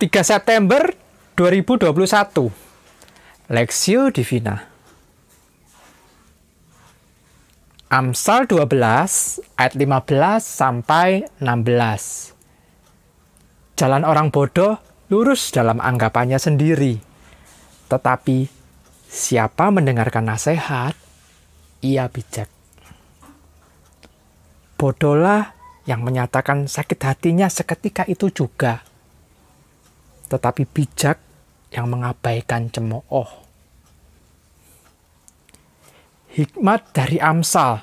3 September 2021 Lexio Divina. Amsal 12 ayat 15 sampai 16 Jalan orang bodoh lurus dalam anggapannya sendiri. Tetapi siapa mendengarkan nasihat ia bijak. Bodohlah yang menyatakan sakit hatinya seketika itu juga tetapi bijak yang mengabaikan cemooh Hikmat dari Amsal,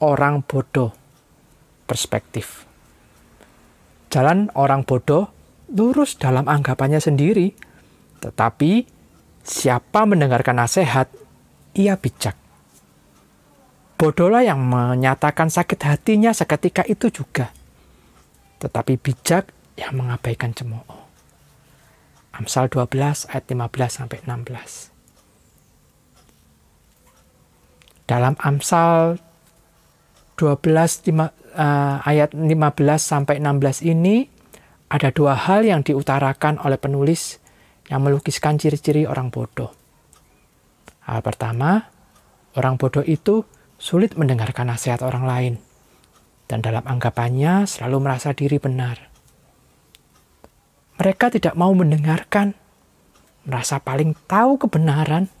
orang bodoh, perspektif. Jalan orang bodoh lurus dalam anggapannya sendiri, tetapi siapa mendengarkan nasihat, ia bijak. Bodohlah yang menyatakan sakit hatinya seketika itu juga, tetapi bijak yang mengabaikan cemooh. Amsal 12 ayat 15 sampai 16. Dalam Amsal 12 lima, uh, ayat 15 sampai 16 ini ada dua hal yang diutarakan oleh penulis yang melukiskan ciri-ciri orang bodoh. Hal pertama, orang bodoh itu sulit mendengarkan nasihat orang lain dan dalam anggapannya selalu merasa diri benar. Mereka tidak mau mendengarkan, merasa paling tahu kebenaran,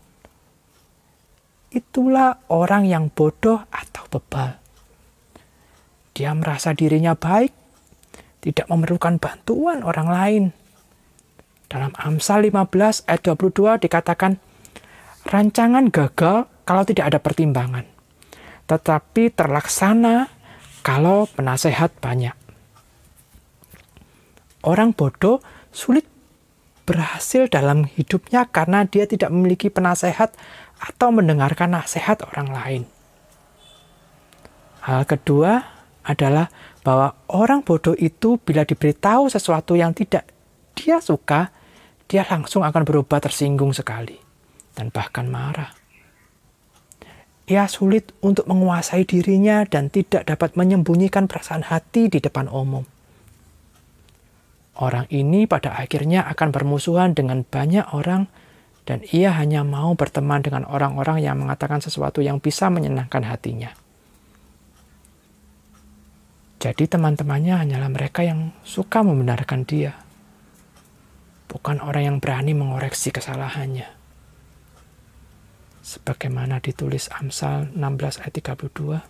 itulah orang yang bodoh atau bebal. Dia merasa dirinya baik, tidak memerlukan bantuan orang lain. Dalam Amsal 15 ayat 22 dikatakan, rancangan gagal kalau tidak ada pertimbangan, tetapi terlaksana kalau penasehat banyak. Orang bodoh sulit berhasil dalam hidupnya karena dia tidak memiliki penasehat atau mendengarkan nasihat orang lain. Hal kedua adalah bahwa orang bodoh itu bila diberitahu sesuatu yang tidak dia suka, dia langsung akan berubah tersinggung sekali dan bahkan marah. Ia sulit untuk menguasai dirinya dan tidak dapat menyembunyikan perasaan hati di depan umum. Orang ini pada akhirnya akan bermusuhan dengan banyak orang dan ia hanya mau berteman dengan orang-orang yang mengatakan sesuatu yang bisa menyenangkan hatinya. Jadi teman-temannya hanyalah mereka yang suka membenarkan dia, bukan orang yang berani mengoreksi kesalahannya. Sebagaimana ditulis Amsal 16 ayat 32,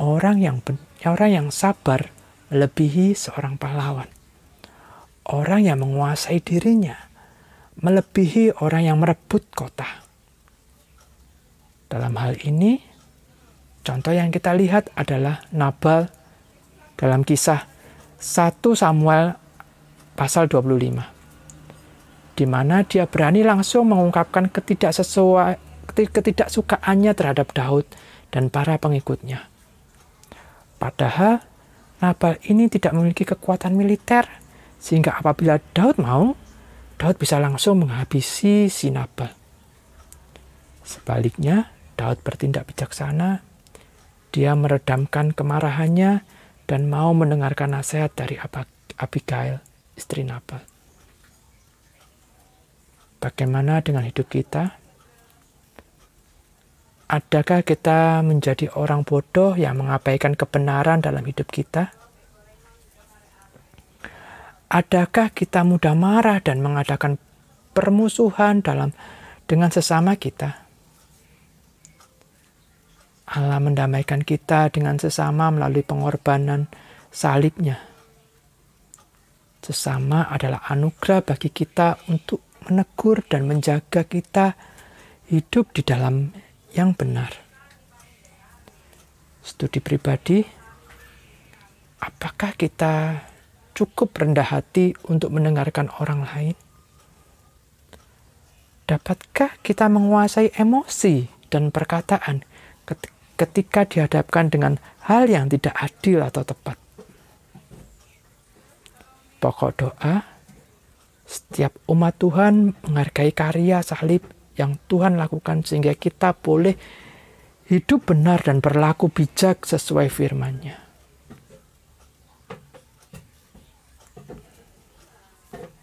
orang yang orang yang sabar melebihi seorang pahlawan. Orang yang menguasai dirinya melebihi orang yang merebut kota. Dalam hal ini, contoh yang kita lihat adalah Nabal dalam kisah 1 Samuel pasal 25 di mana dia berani langsung mengungkapkan ketidaksukaannya terhadap Daud dan para pengikutnya. Padahal Nabal ini tidak memiliki kekuatan militer sehingga apabila Daud mau, Daud bisa langsung menghabisi si Nabal. Sebaliknya, Daud bertindak bijaksana. Dia meredamkan kemarahannya dan mau mendengarkan nasihat dari Abigail, istri Nabal. Bagaimana dengan hidup kita? Adakah kita menjadi orang bodoh yang mengabaikan kebenaran dalam hidup kita? Adakah kita mudah marah dan mengadakan permusuhan dalam dengan sesama kita? Allah mendamaikan kita dengan sesama melalui pengorbanan salibnya. Sesama adalah anugerah bagi kita untuk menegur dan menjaga kita hidup di dalam yang benar. Studi pribadi, apakah kita cukup rendah hati untuk mendengarkan orang lain? Dapatkah kita menguasai emosi dan perkataan ketika dihadapkan dengan hal yang tidak adil atau tepat? Pokok doa, setiap umat Tuhan menghargai karya salib yang Tuhan lakukan sehingga kita boleh hidup benar dan berlaku bijak sesuai firman-Nya.